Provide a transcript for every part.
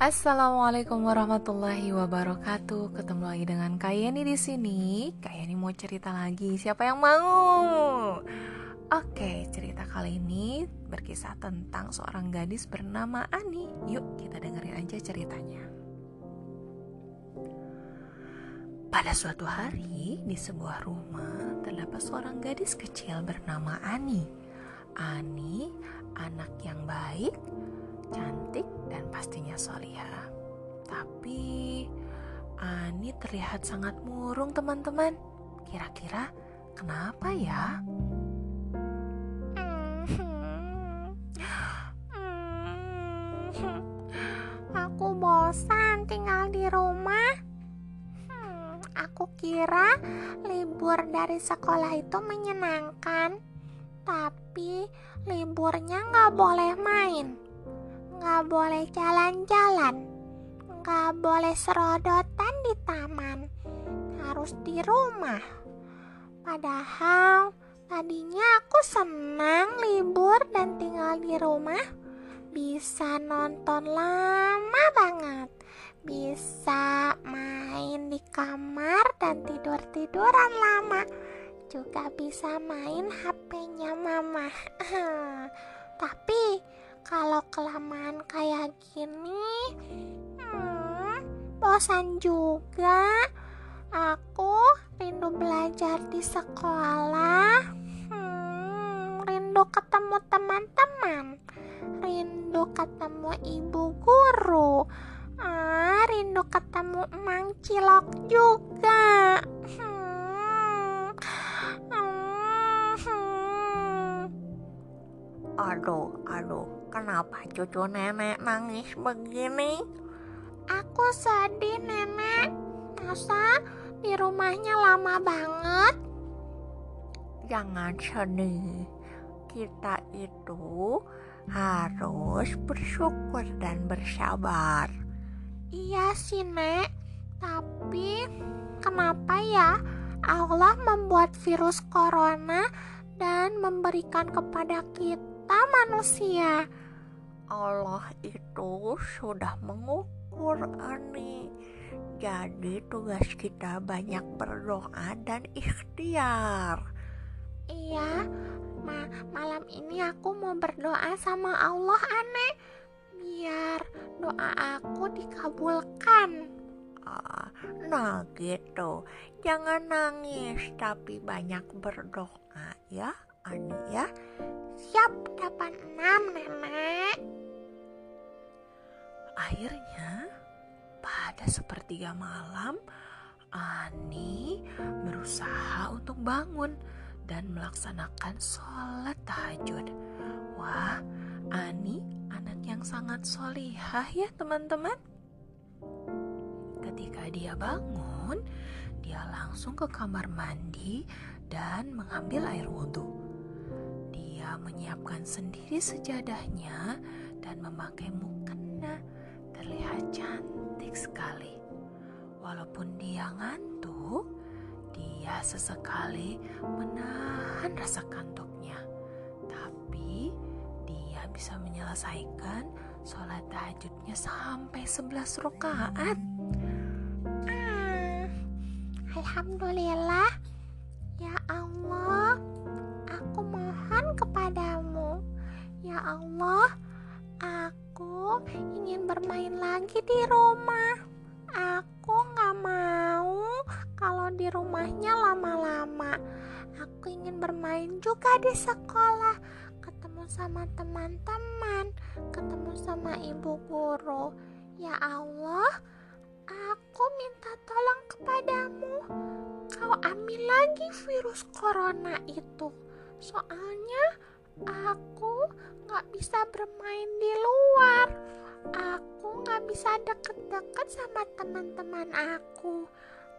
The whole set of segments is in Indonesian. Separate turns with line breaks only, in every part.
Assalamualaikum warahmatullahi wabarakatuh. Ketemu lagi dengan Kayeni di sini. Kayeni mau cerita lagi. Siapa yang mau? Oke, cerita kali ini berkisah tentang seorang gadis bernama Ani. Yuk, kita dengerin aja ceritanya. Pada suatu hari, di sebuah rumah terdapat seorang gadis kecil bernama Ani. Ani, anak yang baik, cantik dan pastinya solihah. Tapi Ani terlihat sangat murung teman-teman. Kira-kira kenapa ya?
Aku bosan tinggal di rumah. Aku kira libur dari sekolah itu menyenangkan, tapi liburnya nggak boleh main nggak boleh jalan-jalan, nggak boleh serodotan di taman, harus di rumah. Padahal tadinya aku senang libur dan tinggal di rumah, bisa nonton lama banget, bisa main di kamar dan tidur-tiduran lama, juga bisa main HP-nya mama. Tapi kalau kelamaan kayak gini, hmm, bosan juga. Aku rindu belajar di sekolah. Hmm, rindu ketemu teman-teman. Rindu ketemu ibu guru. Ah, rindu ketemu emang cilok juga.
Aduh, aduh, Kenapa cucu nenek nangis begini?
Aku sedih nenek. Masa di rumahnya lama banget?
Jangan sedih. Kita itu harus bersyukur dan bersabar.
Iya sih, Nek. Tapi kenapa ya Allah membuat virus corona dan memberikan kepada kita manusia?
Allah itu sudah mengukur Ani. Jadi tugas kita banyak berdoa dan ikhtiar.
Iya, ma malam ini aku mau berdoa sama Allah aneh biar doa aku dikabulkan.
Ah, nah gitu, jangan nangis tapi banyak berdoa ya Ani ya.
Siap dapat enam nenek.
Akhirnya, pada sepertiga malam, Ani berusaha untuk bangun dan melaksanakan sholat tahajud. Wah, Ani anak yang sangat solihah ya teman-teman. Ketika dia bangun, dia langsung ke kamar mandi dan mengambil air wudhu. Menyiapkan sendiri sejadahnya dan memakai mukena terlihat cantik sekali. Walaupun dia ngantuk, dia sesekali menahan rasa kantuknya. Tapi dia bisa menyelesaikan sholat tahajudnya sampai 11 rakaat.
Ah, Alhamdulillah, ya Allah, ya Allah, aku ingin bermain lagi di rumah. Aku gak mau kalau di rumahnya lama-lama. Aku ingin bermain juga di sekolah, ketemu sama teman-teman, ketemu sama ibu guru. Ya Allah, aku minta tolong kepadamu. Kau ambil lagi virus corona itu. Soalnya aku gak bisa bermain di luar. Aku gak bisa deket-deket sama teman-teman aku.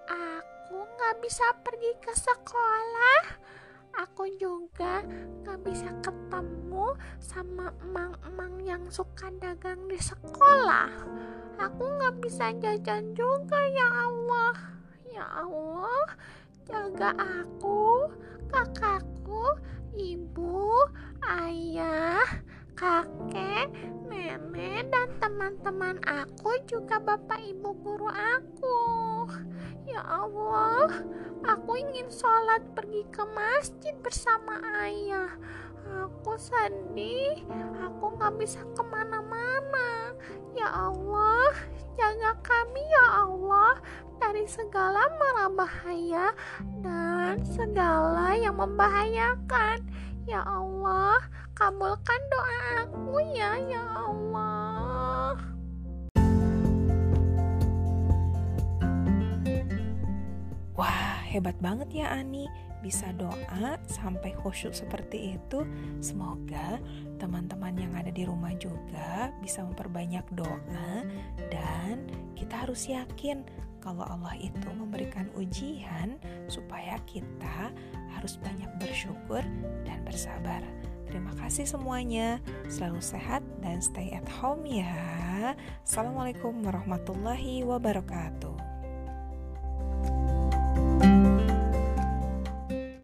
Aku gak bisa pergi ke sekolah. Aku juga gak bisa ketemu sama emang-emang yang suka dagang di sekolah. Aku gak bisa jajan juga ya Allah. Ya Allah, jaga aku, kakakku, ibu, ayah, kakek, nenek dan teman-teman aku juga bapak ibu guru aku. Ya Allah, aku ingin sholat pergi ke masjid bersama ayah. Aku sedih, aku gak bisa ke mana-mana. Ya Allah, jaga kami ya Allah dari segala mara bahaya dan segala yang membahayakan. Ya Allah, kabulkan doa aku ya, ya Allah.
Wah, hebat banget ya Ani. Bisa doa sampai khusyuk seperti itu. Semoga teman-teman yang ada di rumah juga bisa memperbanyak doa dan kita harus yakin kalau Allah itu memberikan ujian supaya kita harus banyak bersyukur dan bersabar. Terima kasih semuanya. Selalu sehat dan stay at home ya. Assalamualaikum warahmatullahi wabarakatuh.